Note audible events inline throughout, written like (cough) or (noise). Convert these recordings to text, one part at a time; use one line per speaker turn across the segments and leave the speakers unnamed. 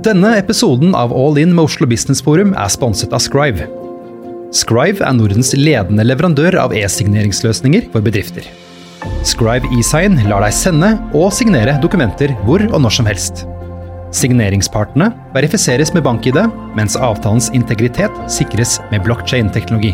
Denne episoden av All In med Oslo Business Forum er sponset av Scrive. Scrive er Nordens ledende leverandør av e-signeringsløsninger for bedrifter. Scrive eSign lar deg sende og signere dokumenter hvor og når som helst. Signeringspartene verifiseres med bank-ID, mens avtalens integritet sikres med blockchain-teknologi.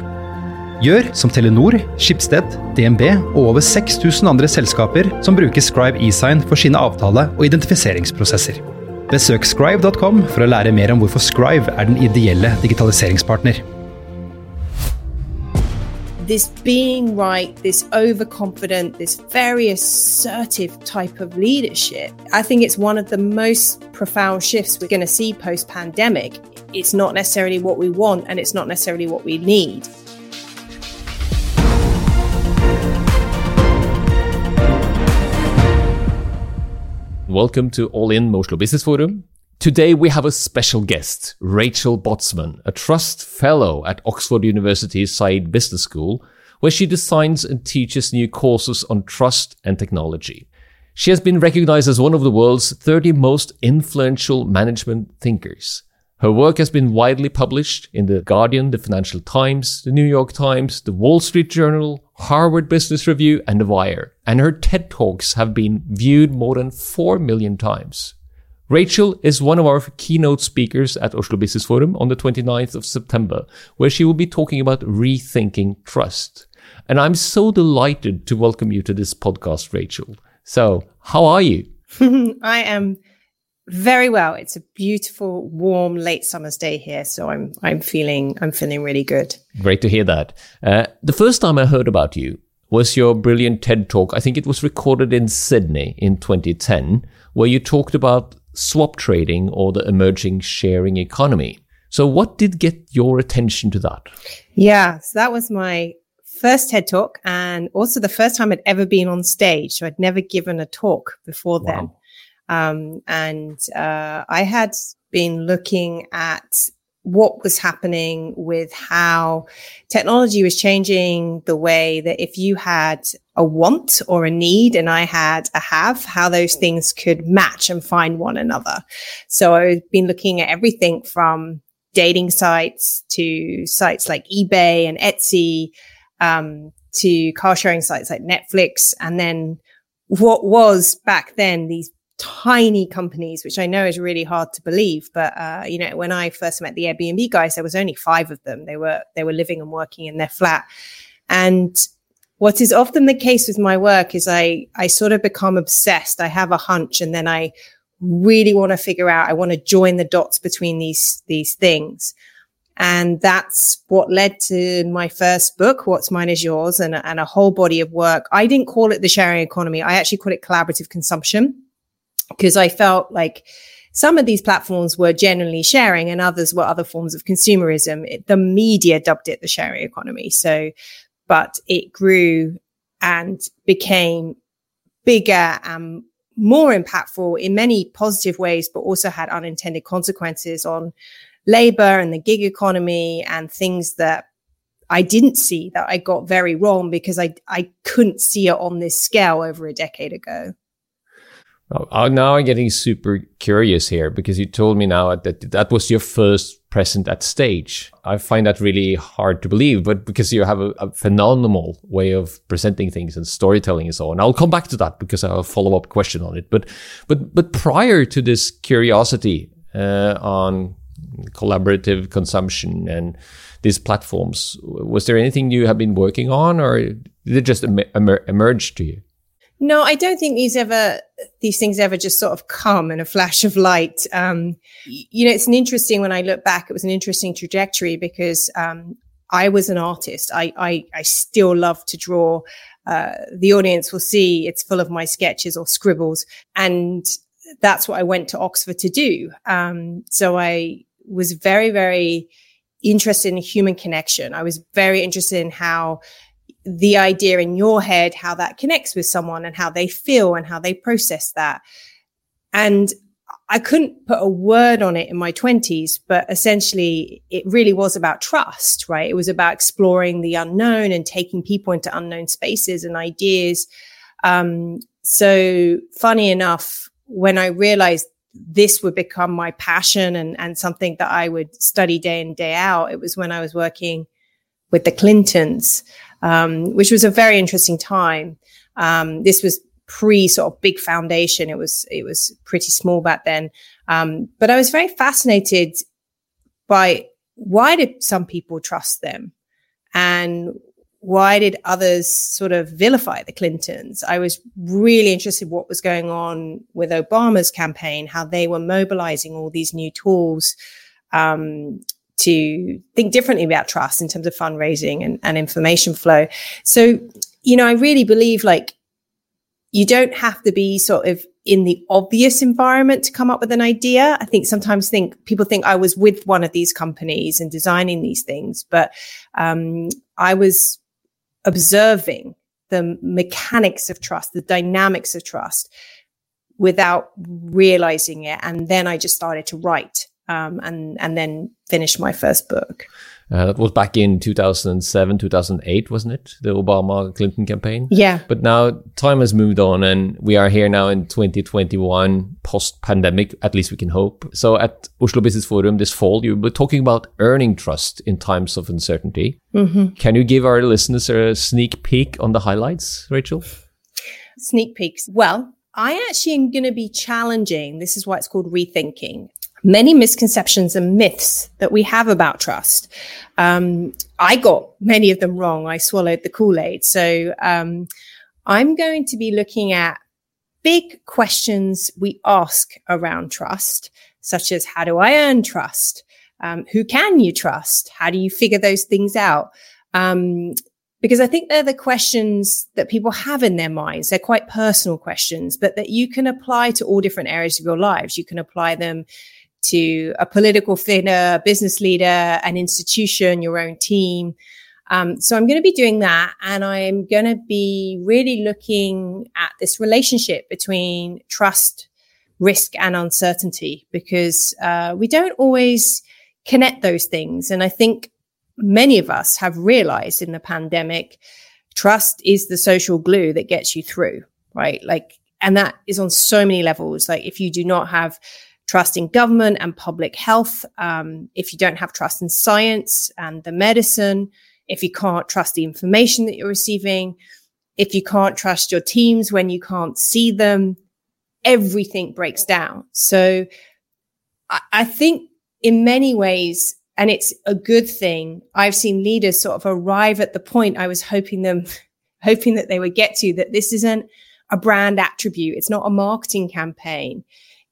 Gjør som Telenor, Skipsted, DNB og over 6000 andre selskaper som bruker Scribe eSign for sine avtale- og identifiseringsprosesser. Besøk scribe.com for å lære mer om hvorfor Scribe er den ideelle digitaliseringspartner.
this being right, this overconfident, this very assertive type of leadership. I think it's one of the most profound shifts we're going to see post pandemic. It's not necessarily what we want and it's not necessarily what we need.
Welcome to All In Oslo Business Forum. Today we have a special guest, Rachel Botsman, a trust fellow at Oxford University's Said Business School, where she designs and teaches new courses on trust and technology. She has been recognized as one of the world's 30 most influential management thinkers. Her work has been widely published in The Guardian, The Financial Times, The New York Times, The Wall Street Journal, Harvard Business Review, and The Wire, and her TED Talks have been viewed more than 4 million times. Rachel is one of our keynote speakers at Oslo Business Forum on the 29th of September, where she will be talking about rethinking trust. And I'm so delighted to welcome you to this podcast, Rachel. So, how are you? (laughs)
I am very well. It's a beautiful, warm, late summer's day here, so I'm I'm feeling I'm feeling really good.
Great to hear that. Uh, the first time I heard about you was your brilliant TED talk. I think it was recorded in Sydney in 2010, where you talked about swap trading or the emerging sharing economy. So, what did get your attention to that?
Yeah, so that was my first TED talk and also the first time I'd ever been on stage. So, I'd never given a talk before wow. then. Um, and uh, I had been looking at what was happening with how technology was changing the way that if you had a want or a need and I had a have, how those things could match and find one another. So I've been looking at everything from dating sites to sites like eBay and Etsy, um, to car sharing sites like Netflix. And then what was back then these tiny companies, which I know is really hard to believe. But uh, you know, when I first met the Airbnb guys, there was only five of them. They were they were living and working in their flat. And what is often the case with my work is I I sort of become obsessed. I have a hunch, and then I really want to figure out. I want to join the dots between these these things. And that's what led to my first book, What's Mine is Yours, and, and a whole body of work. I didn't call it the sharing economy. I actually call it collaborative consumption because I felt like some of these platforms were generally sharing and others were other forms of consumerism. It, the media dubbed it the sharing economy. So, but it grew and became bigger and more impactful in many positive ways, but also had unintended consequences on labor and the gig economy and things that I didn't see that I got very wrong because I, I couldn't see it on this scale over a decade ago.
Oh, now I'm getting super curious here because you told me now that that was your first present at stage. I find that really hard to believe, but because you have a, a phenomenal way of presenting things and storytelling and so on. I'll come back to that because I have a follow up question on it. But, but, but prior to this curiosity uh, on collaborative consumption and these platforms, was there anything you have been working on, or did it just em- emer- emerge to you?
No, I don't think these ever these things ever just sort of come in a flash of light. Um, you know, it's an interesting when I look back. It was an interesting trajectory because um, I was an artist. I, I I still love to draw. Uh, the audience will see it's full of my sketches or scribbles, and that's what I went to Oxford to do. Um, so I was very very interested in human connection. I was very interested in how the idea in your head, how that connects with someone and how they feel and how they process that. And I couldn't put a word on it in my twenties, but essentially it really was about trust, right? It was about exploring the unknown and taking people into unknown spaces and ideas. Um, so funny enough, when I realized this would become my passion and, and something that I would study day in, day out. It was when I was working with the Clintons, um, which was a very interesting time. Um, this was pre sort of big foundation. It was, it was pretty small back then. Um, but I was very fascinated by why did some people trust them? And why did others sort of vilify the Clintons? I was really interested in what was going on with Obama's campaign, how they were mobilizing all these new tools um, to think differently about trust in terms of fundraising and, and information flow. So, you know, I really believe like you don't have to be sort of in the obvious environment to come up with an idea. I think sometimes think people think I was with one of these companies and designing these things, but um, I was observing the mechanics of trust, the dynamics of trust without realizing it. And then I just started to write um, and, and then finished my first book.
Uh, that was back in 2007, 2008, wasn't it? The Obama Clinton campaign.
Yeah.
But now time has moved on and we are here now in 2021, post pandemic, at least we can hope. So at Oslo Business Forum this fall, you were talking about earning trust in times of uncertainty. Mm-hmm. Can you give our listeners a sneak peek on the highlights, Rachel?
Sneak peeks. Well, I actually am going to be challenging. This is why it's called rethinking many misconceptions and myths that we have about trust. Um, I got many of them wrong. I swallowed the Kool Aid. So um, I'm going to be looking at big questions we ask around trust, such as how do I earn trust? Um, who can you trust? How do you figure those things out? Um, because I think they're the questions that people have in their minds. They're quite personal questions, but that you can apply to all different areas of your lives. You can apply them to a political figure, business leader, an institution, your own team. Um, so I'm going to be doing that. And I'm going to be really looking at this relationship between trust, risk and uncertainty because, uh, we don't always connect those things. And I think many of us have realized in the pandemic, trust is the social glue that gets you through, right? Like, and that is on so many levels. Like if you do not have trust in government and public health, um, if you don't have trust in science and the medicine, if you can't trust the information that you're receiving, if you can't trust your teams when you can't see them, everything breaks down. So I, I think in many ways, and it's a good thing, I've seen leaders sort of arrive at the point I was hoping them, (laughs) hoping that they would get to that this isn't a brand attribute. It's not a marketing campaign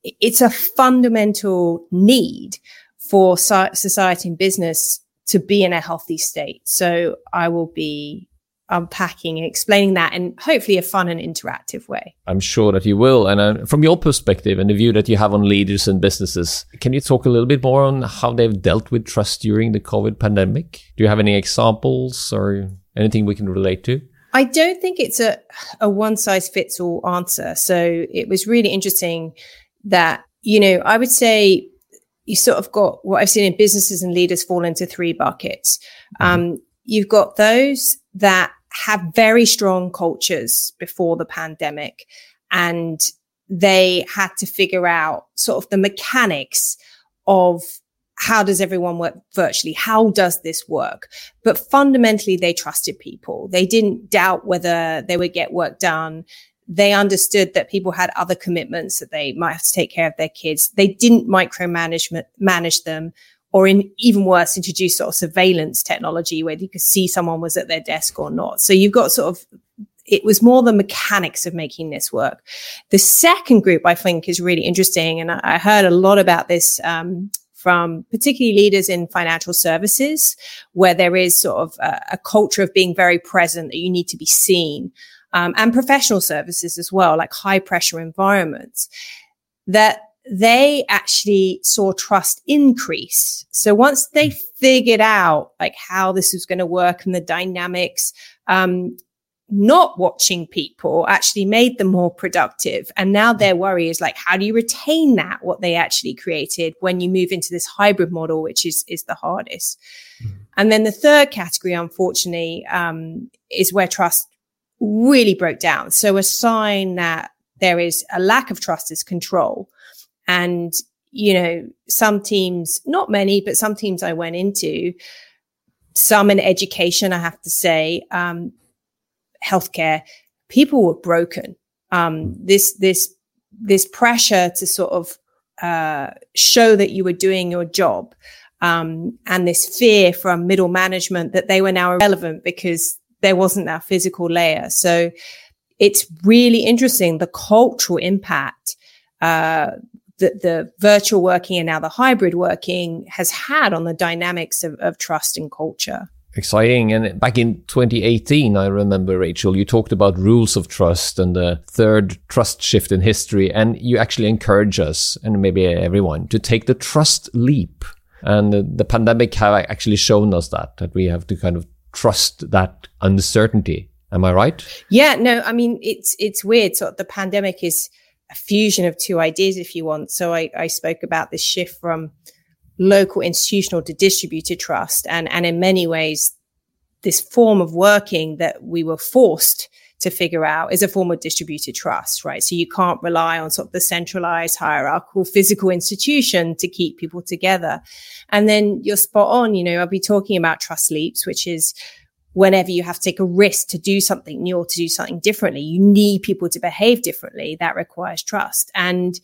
it's a fundamental need for society and business to be in a healthy state. So I will be unpacking and explaining that in hopefully a fun and interactive way.
I'm sure that you will. And uh, from your perspective and the view that you have on leaders and businesses, can you talk a little bit more on how they've dealt with trust during the COVID pandemic? Do you have any examples or anything we can relate to?
I don't think it's a, a one size fits all answer. So it was really interesting that, you know, I would say you sort of got what I've seen in businesses and leaders fall into three buckets. Mm-hmm. Um, you've got those that have very strong cultures before the pandemic and they had to figure out sort of the mechanics of how does everyone work virtually? How does this work? But fundamentally, they trusted people. They didn't doubt whether they would get work done they understood that people had other commitments that they might have to take care of their kids. They didn't micromanage manage them or in even worse, introduce sort of surveillance technology where you could see someone was at their desk or not. So you've got sort of it was more the mechanics of making this work. The second group I think is really interesting, and I heard a lot about this um, from particularly leaders in financial services, where there is sort of a, a culture of being very present that you need to be seen um, and professional services as well, like high pressure environments, that they actually saw trust increase. So once they figured out like how this was going to work and the dynamics, um, not watching people actually made them more productive. And now their worry is like, how do you retain that, what they actually created when you move into this hybrid model, which is, is the hardest. Mm-hmm. And then the third category, unfortunately, um, is where trust really broke down. So a sign that there is a lack of trust is control. And, you know, some teams, not many, but some teams I went into, some in education, I have to say, um, healthcare, people were broken. Um, this, this, this pressure to sort of, uh, show that you were doing your job, um, and this fear from middle management that they were now irrelevant because there wasn't that physical layer. So it's really interesting the cultural impact uh, that the virtual working and now the hybrid working has had on the dynamics of, of trust and culture
exciting. And back in 2018, I remember, Rachel, you talked about rules of trust and the third trust shift in history. And you actually encourage us and maybe everyone to take the trust leap. And the, the pandemic have actually shown us that, that we have to kind of trust that uncertainty. Am I right?
Yeah, no, I mean it's it's weird. So the pandemic is a fusion of two ideas, if you want. So I, I spoke about this shift from local institutional to distributed trust, and and in many ways, this form of working that we were forced to figure out is a form of distributed trust, right? So you can't rely on sort of the centralized hierarchical physical institution to keep people together. And then you're spot on, you know, I'll be talking about trust leaps, which is whenever you have to take a risk to do something new or to do something differently, you need people to behave differently. That requires trust. And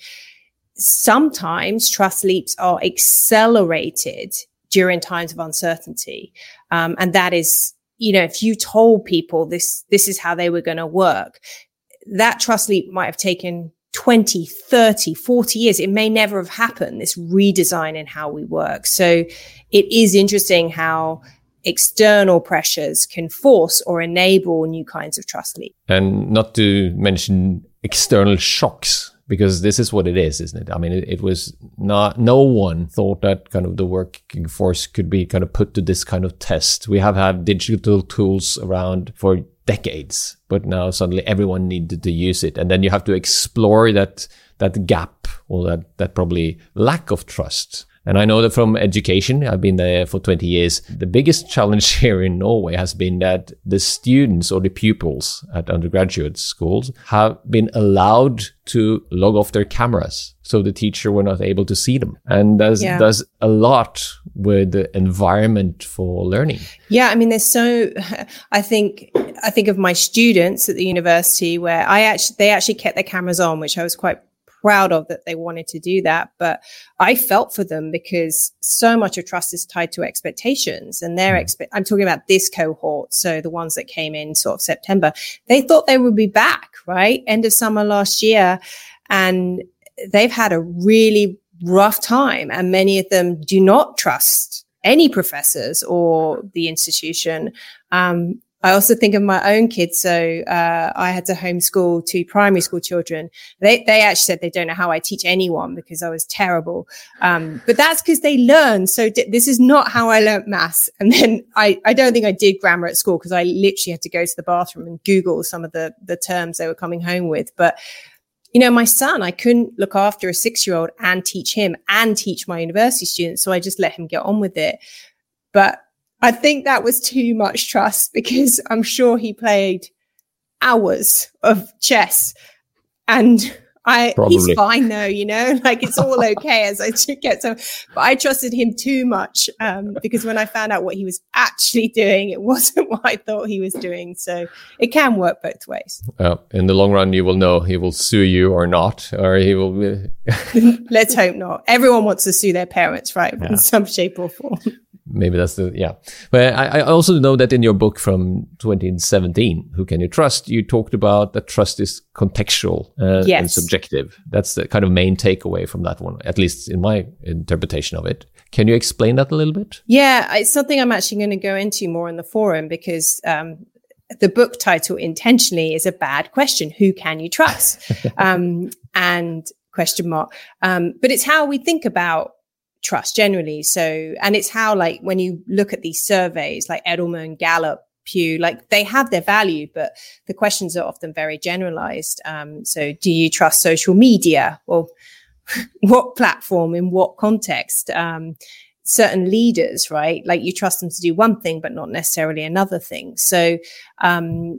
sometimes trust leaps are accelerated during times of uncertainty. Um, and that is, you know, if you told people this, this is how they were going to work, that trust leap might have taken 20, 30, 40 years. It may never have happened, this redesign in how we work. So it is interesting how external pressures can force or enable new kinds of trust leap.
And not to mention external shocks, because this is what it is, isn't it? I mean, it, it, was not, no one thought that kind of the working force could be kind of put to this kind of test. We have had digital tools around for decades, but now suddenly everyone needed to use it. And then you have to explore that, that gap or that, that probably lack of trust and I know that from education, I've been there for 20 years. The biggest challenge (laughs) here in Norway has been that the students or the pupils at undergraduate schools have been allowed to log off their cameras. So the teacher were not able to see them. And does, yeah. does a lot with the environment for learning.
Yeah. I mean, there's so, (laughs) I think, I think of my students at the university where I actually, they actually kept their cameras on, which I was quite proud of that they wanted to do that. But I felt for them because so much of trust is tied to expectations and their hmm. expect. I'm talking about this cohort. So the ones that came in sort of September, they thought they would be back, right? End of summer last year. And they've had a really rough time. And many of them do not trust any professors or the institution. Um, I also think of my own kids. So uh, I had to homeschool two primary school children. They they actually said they don't know how I teach anyone because I was terrible. Um, but that's because they learn. So d- this is not how I learned maths. And then I I don't think I did grammar at school because I literally had to go to the bathroom and Google some of the the terms they were coming home with. But you know, my son, I couldn't look after a six year old and teach him and teach my university students. So I just let him get on with it. But I think that was too much trust because I'm sure he played hours of chess and I Probably. he's fine though, you know, (laughs) like it's all (laughs) okay as I get some, but I trusted him too much um, because when I found out what he was actually doing, it (laughs) wasn't what I thought he was doing. So it can work both ways.
Well, in the long run, you will know he will sue you or not, or he will. Be...
Let's hope not. Everyone wants to sue their parents, right, yeah. in some shape or form
maybe that's the yeah. But I, I, also know that in your book from 2017 who can you trust? You talked about that trust is contextual uh, yes. and subjective. That's the kind of main takeaway from that one at least in my interpretation of it. Can you explain that a little bit?
Yeah it's something i'm actually going to go into more in the forum because um, the book title intentionally is a bad question who can you trust? (laughs) Um, and question mark. Um, but it's how we think about trust generally. So, and it's how like when you look at these surveys like Edelman, Gallup, Pew, like they have their value, but the questions are often very generalized. Um, so do you trust social media? Well, (laughs) what platform in what context? Um, certain leaders, right? Like you trust them to do one thing, but not necessarily another thing. So, um,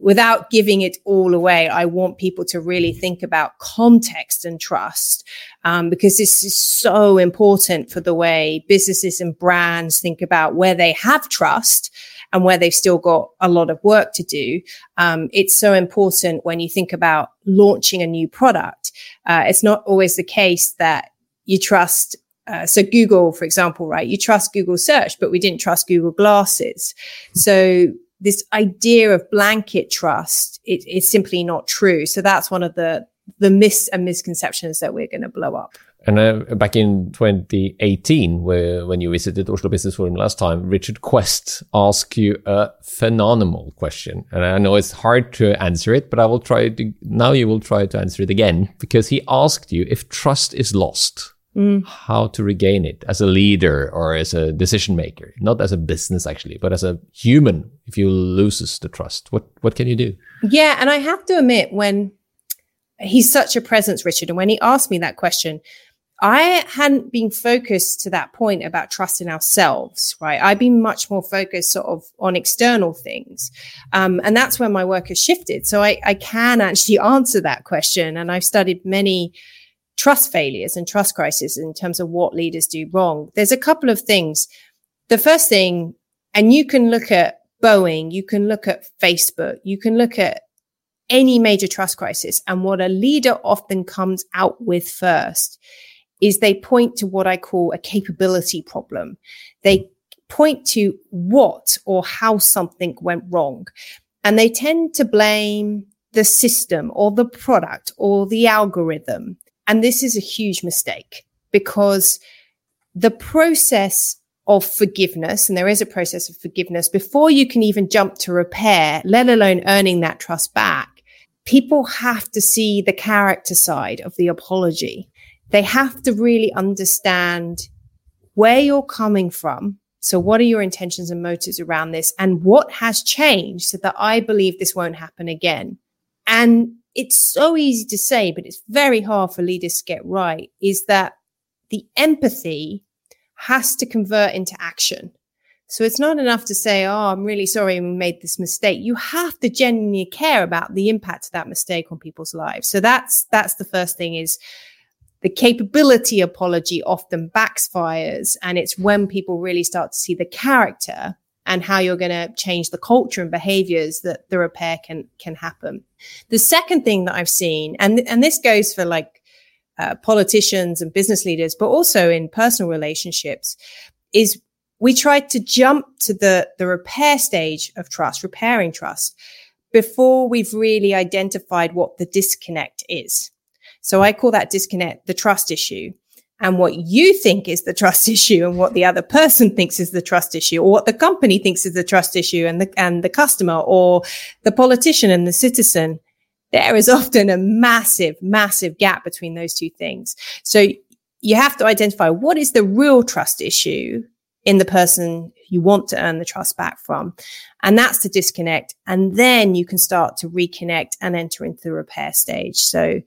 without giving it all away, I want people to really think about context and trust, um, because this is so important for the way businesses and brands think about where they have trust and where they've still got a lot of work to do. Um, it's so important when you think about launching a new product. Uh, it's not always the case that you trust uh, so Google, for example, right? You trust Google search, but we didn't trust Google glasses. So this idea of blanket trust it, it's simply not true. So that's one of the the myths and misconceptions that we're going to blow up.
And uh, back in 2018, where, when you visited Oslo Business Forum last time, Richard Quest asked you a phenomenal question. And I know it's hard to answer it, but I will try to, now you will try to answer it again because he asked you if trust is lost, mm. how to regain it as a leader or as a decision maker, not as a business actually, but as a human. If you loses the trust, what what can you do?
Yeah, and I have to admit, when he's such a presence, Richard, and when he asked me that question, I hadn't been focused to that point about trusting ourselves, right? I've been much more focused sort of on external things. Um, and that's where my work has shifted. So I, I can actually (laughs) answer that question. And I've studied many trust failures and trust crises in terms of what leaders do wrong. There's a couple of things. The first thing, and you can look at Boeing, you can look at Facebook, you can look at any major trust crisis. And what a leader often comes out with first is they point to what I call a capability problem. They point to what or how something went wrong. And they tend to blame the system or the product or the algorithm. And this is a huge mistake because the process of forgiveness, and there is a process of forgiveness before you can even jump to repair, let alone earning that trust back. People have to see the character side of the apology. They have to really understand where you're coming from. So what are your intentions and motives around this? And what has changed so that I believe this won't happen again? And it's so easy to say, but it's very hard for leaders to get right is that the empathy has to convert into action. So it's not enough to say, Oh, I'm really sorry we made this mistake. You have to genuinely care about the impact of that mistake on people's lives. So that's, that's the first thing is the capability apology often backfires. And it's when people really start to see the character and how you're going to change the culture and behaviors that the repair can can happen. The second thing that I've seen, and and this goes for like uh, politicians and business leaders, but also in personal relationships, is we try to jump to the the repair stage of trust, repairing trust, before we've really identified what the disconnect is. So I call that disconnect the trust issue and what you think is the trust (laughs) issue and what the other person thinks is the trust issue or what the company thinks is the trust issue and the, and the customer or the politician and the citizen. There is (laughs) often a massive, massive gap between those two things. So you have to identify what is the real trust issue in the person you want to earn the trust back from. And that's the disconnect. And then you can start to reconnect and enter into the repair stage. So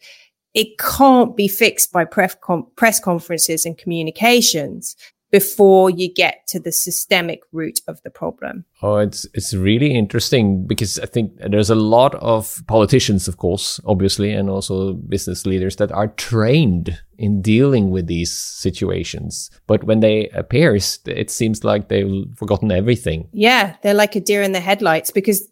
it can't be fixed by press, com- press conferences and communications before you get to the systemic root of the problem.
Oh, it's it's really interesting because I think there's a lot of politicians, of course, obviously, and also business leaders that are trained in dealing with these situations. But when they appear, it seems like they've forgotten everything.
Yeah, they're like a deer in the headlights because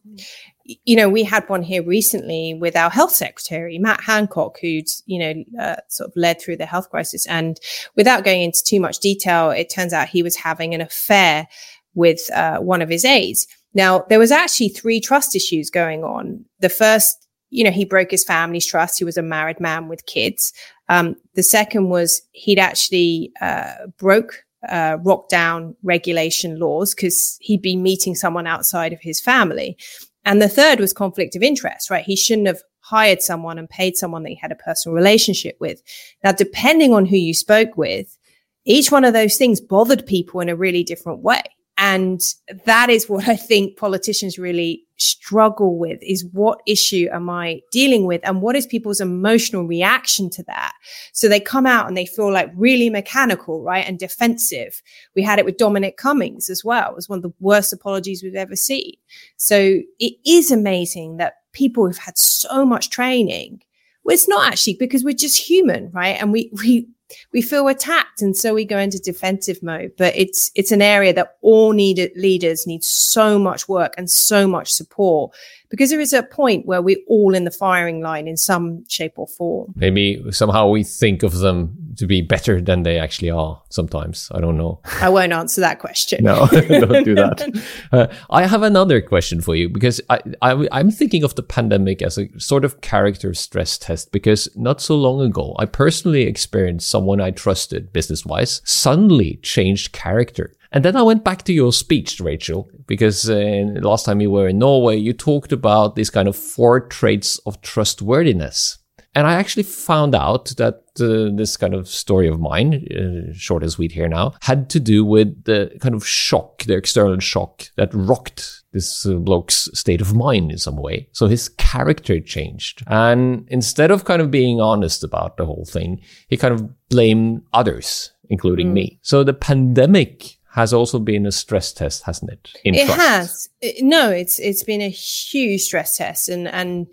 you know, we had one here recently with our health secretary, Matt Hancock, who'd, you know, uh, sort of led through the health crisis. And without going into too much detail, it turns out he was having an affair with uh, one of his aides. Now, there was actually three trust issues going on. The first, you know, he broke his family's trust. He was a married man with kids. Um, the second was he'd actually uh, broke uh, down regulation laws because he'd been meeting someone outside of his family. And the third was conflict of interest, right? He shouldn't have hired someone and paid someone that he had a personal relationship with. Now, depending on who you spoke with, each one of those things bothered people in a really different way. And that is what I think politicians really struggle with is what issue am I dealing with and what is people's emotional reaction to that? So they come out and they feel like really mechanical, right? And defensive. We had it with Dominic Cummings as well. It was one of the worst apologies we've ever seen. So it is amazing that people who've had so much training well, it's not actually because we're just human, right? And we, we, we feel attacked and so we go into defensive mode. But it's it's an area that all needed leaders need so much work and so much support because there is a point where we're all in the firing line in some shape or form.
Maybe somehow we think of them to be better than they actually are sometimes. I don't know.
I won't answer that question.
no, (laughs) don't do that. (laughs) Uh, I have another question for you because I, I, I'm thinking of the pandemic as a sort of character stress test because not so long ago, I personally experienced someone I trusted business wise suddenly changed character. And then I went back to your speech, Rachel, because uh, last time you were in Norway, you talked about these kind of four traits of trustworthiness. And I actually found out that uh, this kind of story of mine, uh, short and sweet here now, had to do with the kind of shock, the external shock that rocked this uh, bloke's state of mind in some way. So his character changed. And instead of kind of being honest about the whole thing, he kind of blamed others, including mm. me. So the pandemic has also been a stress test, hasn't it?
it trust. has. No, it's it's been a huge stress test, and and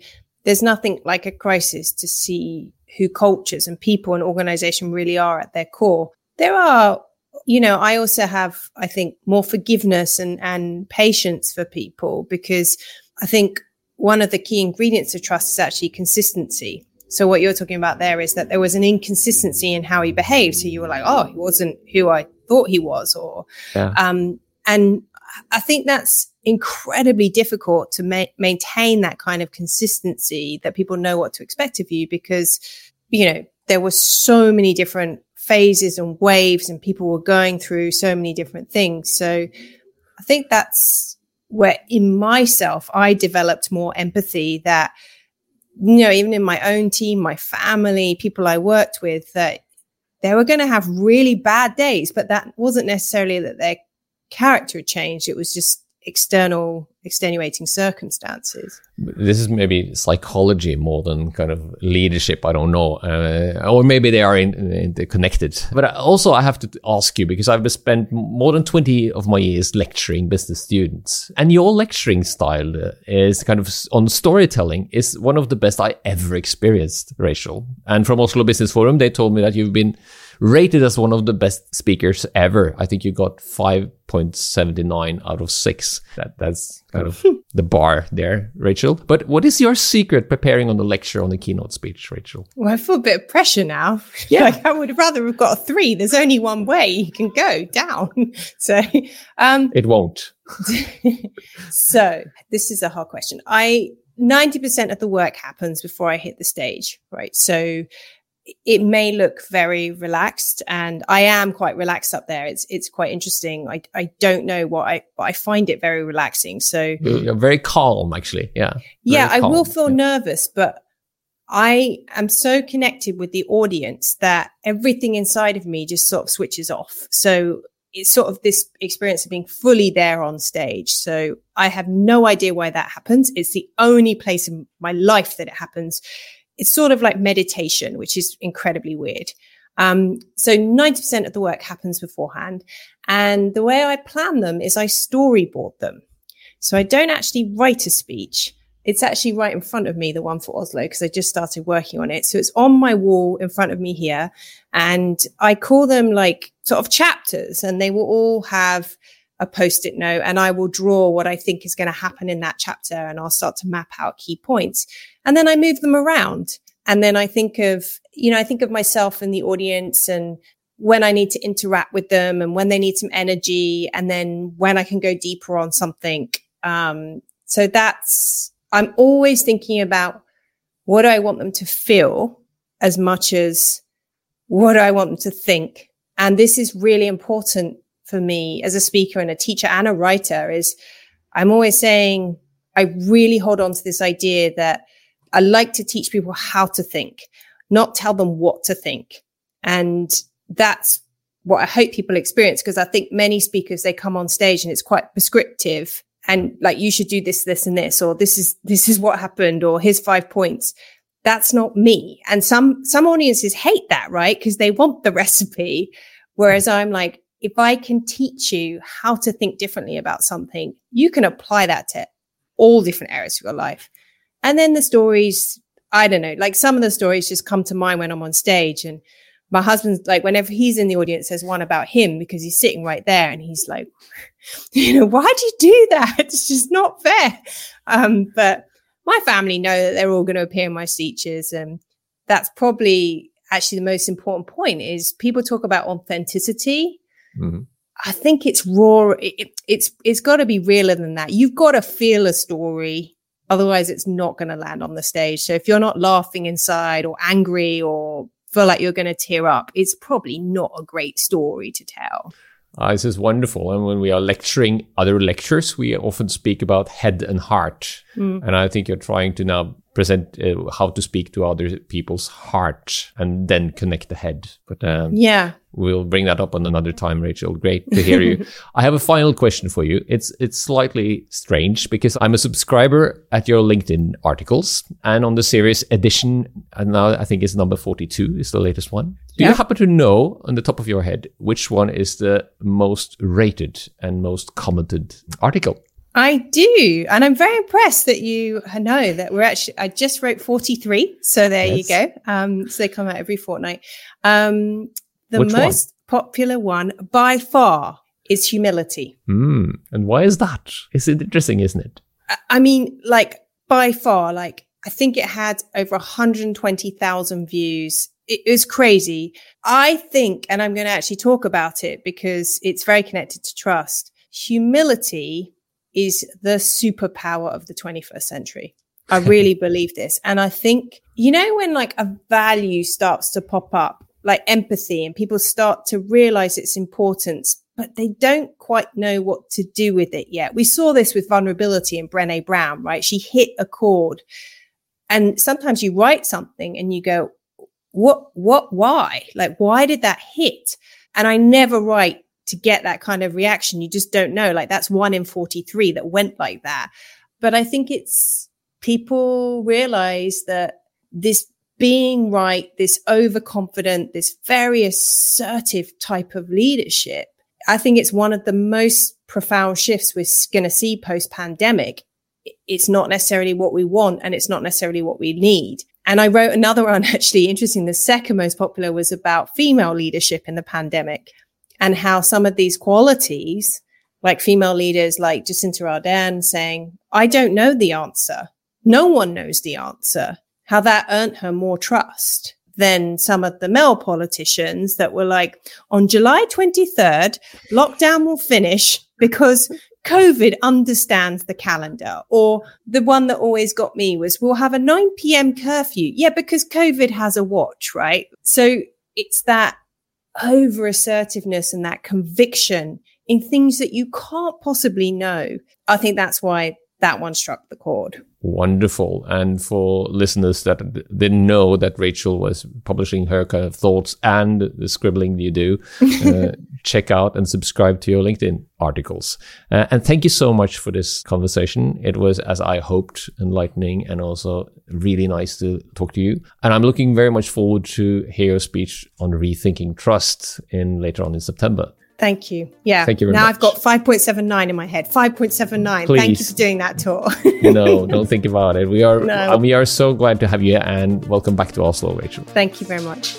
there's nothing like a crisis to see who cultures and people and organization really are at their core. There are, you know, I also have, I think, more forgiveness and and patience for people because I think one of the key ingredients of trust is actually consistency. So what you're talking about there is that there was an inconsistency in how he behaved. So you were like, oh, he wasn't who I thought he was or yeah. um, and I think that's incredibly difficult to ma- maintain that kind of consistency that people know what to expect of you because you know there were so many different phases and waves and people were going through so many different things so I think that's where in myself I developed more empathy that you know even in my own team my family people I worked with that they were going to have really bad days, but that wasn't necessarily that their character changed. It was just external extenuating circumstances.
This is maybe psychology more than kind of leadership. I don't know, uh, or maybe they are in, in, connected. But also, I have to ask you because I've spent more than twenty of my years lecturing business students, and your lecturing style uh, is kind of on storytelling is one of the best I ever experienced, Rachel. And from Oslo Business Forum, they told me that you've been rated as one of the best speakers ever. I think you got 5.79 out of 6. That that's kind of (laughs) the bar there, Rachel. But what is your secret preparing on the lecture on the keynote speech, Rachel?
Well, I feel a bit of pressure now. (laughs) Yeah. like I would rather have got a 3. There's only one way you can go down. (laughs) so, um
It won't.
so, this is a hard question. I 90% of the work happens before I hit the stage, right? So it may look very relaxed and I am quite relaxed up there. It's, it's quite interesting. I, I don't know what I, but I find it very relaxing. So
you're very calm, actually. Yeah.
Yeah. I will feel yeah. nervous, but I am so connected with the audience that everything inside of me just sort of switches off. So it's sort of this experience of being fully there on stage. So I have no idea why that happens. It's the only place in my life that it happens it's sort of like meditation, which is incredibly weird. Um, so 90% of the work happens beforehand. And the way I plan them is I storyboard them. So I don't actually write a speech. It's actually right in front of me, the one for Oslo, because I just started working on it. So it's on my wall in front of me here. And I call them like sort of chapters and they will all have a post-it note and I will draw what I think is going to happen in that chapter and I'll start to map out key points. And then I move them around. And then I think of, you know, I think of myself and the audience and when I need to interact with them and when they need some energy and then when I can go deeper on something. Um, so that's, I'm always thinking about what do I want them to feel as much as what do I want them to think? And this is really important for me as a speaker and a teacher and a writer is I'm always saying I really hold on to this idea that I like to teach people how to think, not tell them what to think. And that's what I hope people experience because I think many speakers they come on stage and it's quite prescriptive and like you should do this this and this or this is this is what happened or here's five points. That's not me. And some some audiences hate that right? Because they want the (laughs) recipe. Whereas i'm like if i can teach you how to think differently about something you can apply that to all different areas of your life. And then the stories i don't know like some of the stories just come to mind when i'm on stage and my husband's like whenever he's in the audience there's one about him because he's sitting right there and he's like (laughs) you know why'd you do that? (laughs) It's just not fair. Um, but my family know that they're all going to appear in my speeches and that's probably actually the most important point is people talk about authenticity mm-hmm. i think it's raw it, it's it's got to be realer than that you've got to feel a story otherwise it's not going to land on the stage so if you're not laughing inside or angry or feel like you're going to tear up, it's probably not a great story to tell.
Uh, this is wonderful. And when we are lecturing other lectures, we often speak about head and heart. Mm. And I think you're trying to now present uh, how to speak to other people's heart and then connect the head. But um,
yeah,
we'll bring that up on another time, Rachel. Great to hear you. (laughs) I have a final question for you. It's it's slightly strange because I'm a subscriber at your LinkedIn articles and on the series edition, and now I think it's number 42 is the latest one. Do yeah. you happen to know on the top of your head which one is the most rated and most commented article?
I do. And I'm very impressed that you know that we're actually, I just wrote 43. So there yes. you go. Um, so they come out every fortnight. Um, the Which most one? popular one by far is humility.
Mm. And why is that? It's interesting, isn't it?
I mean, like by far, like I think it had over 120,000 views. It was crazy. I think, and I'm going to actually talk about it because it's very connected to trust. Humility is the superpower of the 21st century. I (laughs) really believe this. And I think, you know, when like a value starts to pop up, like empathy, and people start to realize its importance, but they don't quite know what to do with it yet. We saw this with vulnerability in Brene Brown, right? She hit a chord. And sometimes you write something and you go, what, what, why? Like, why did that hit? And I never write to get that kind of reaction. You just don't know. Like that's one in 43 that went like that. But I think it's people realize that this being right, this overconfident, this very assertive type of leadership, I think it's one of the most profound shifts we're going to see post pandemic. It's not necessarily what we want and it's not necessarily what we need. And I wrote another (laughs) one actually interesting. The second most popular was about female leadership in the pandemic and how some of these qualities, like female leaders like Jacinda Ardern saying, I don't know the answer. No one knows the answer. How that earned her more trust than some of the male politicians that were like, on July 23rd, lockdown will finish because COVID understands the calendar. Or the one that always got me was, we'll have a 9 p.m. curfew. Yeah, because COVID has a watch, right? So it's that over assertiveness and that conviction in things that you can't possibly know. I think that's why that one struck the chord.
Wonderful. And for listeners that didn't know that Rachel was publishing her kind of thoughts and the scribbling you do, (laughs) uh, check out and subscribe to your LinkedIn articles. Uh, and thank you so much for this conversation. It was, as I hoped, enlightening and also really nice to talk to you. And I'm looking very much forward to hear your speech on rethinking trust in later on in September.
Thank you. Yeah.
Thank you very
now
much.
I've got 5.79 in my head. 5.79. Please. Thank you for doing that tour. (laughs)
no, (laughs) don't think about it. We are no. Uh, we are so glad to have you and welcome back to Oslo, Rachel.
Thank you very much.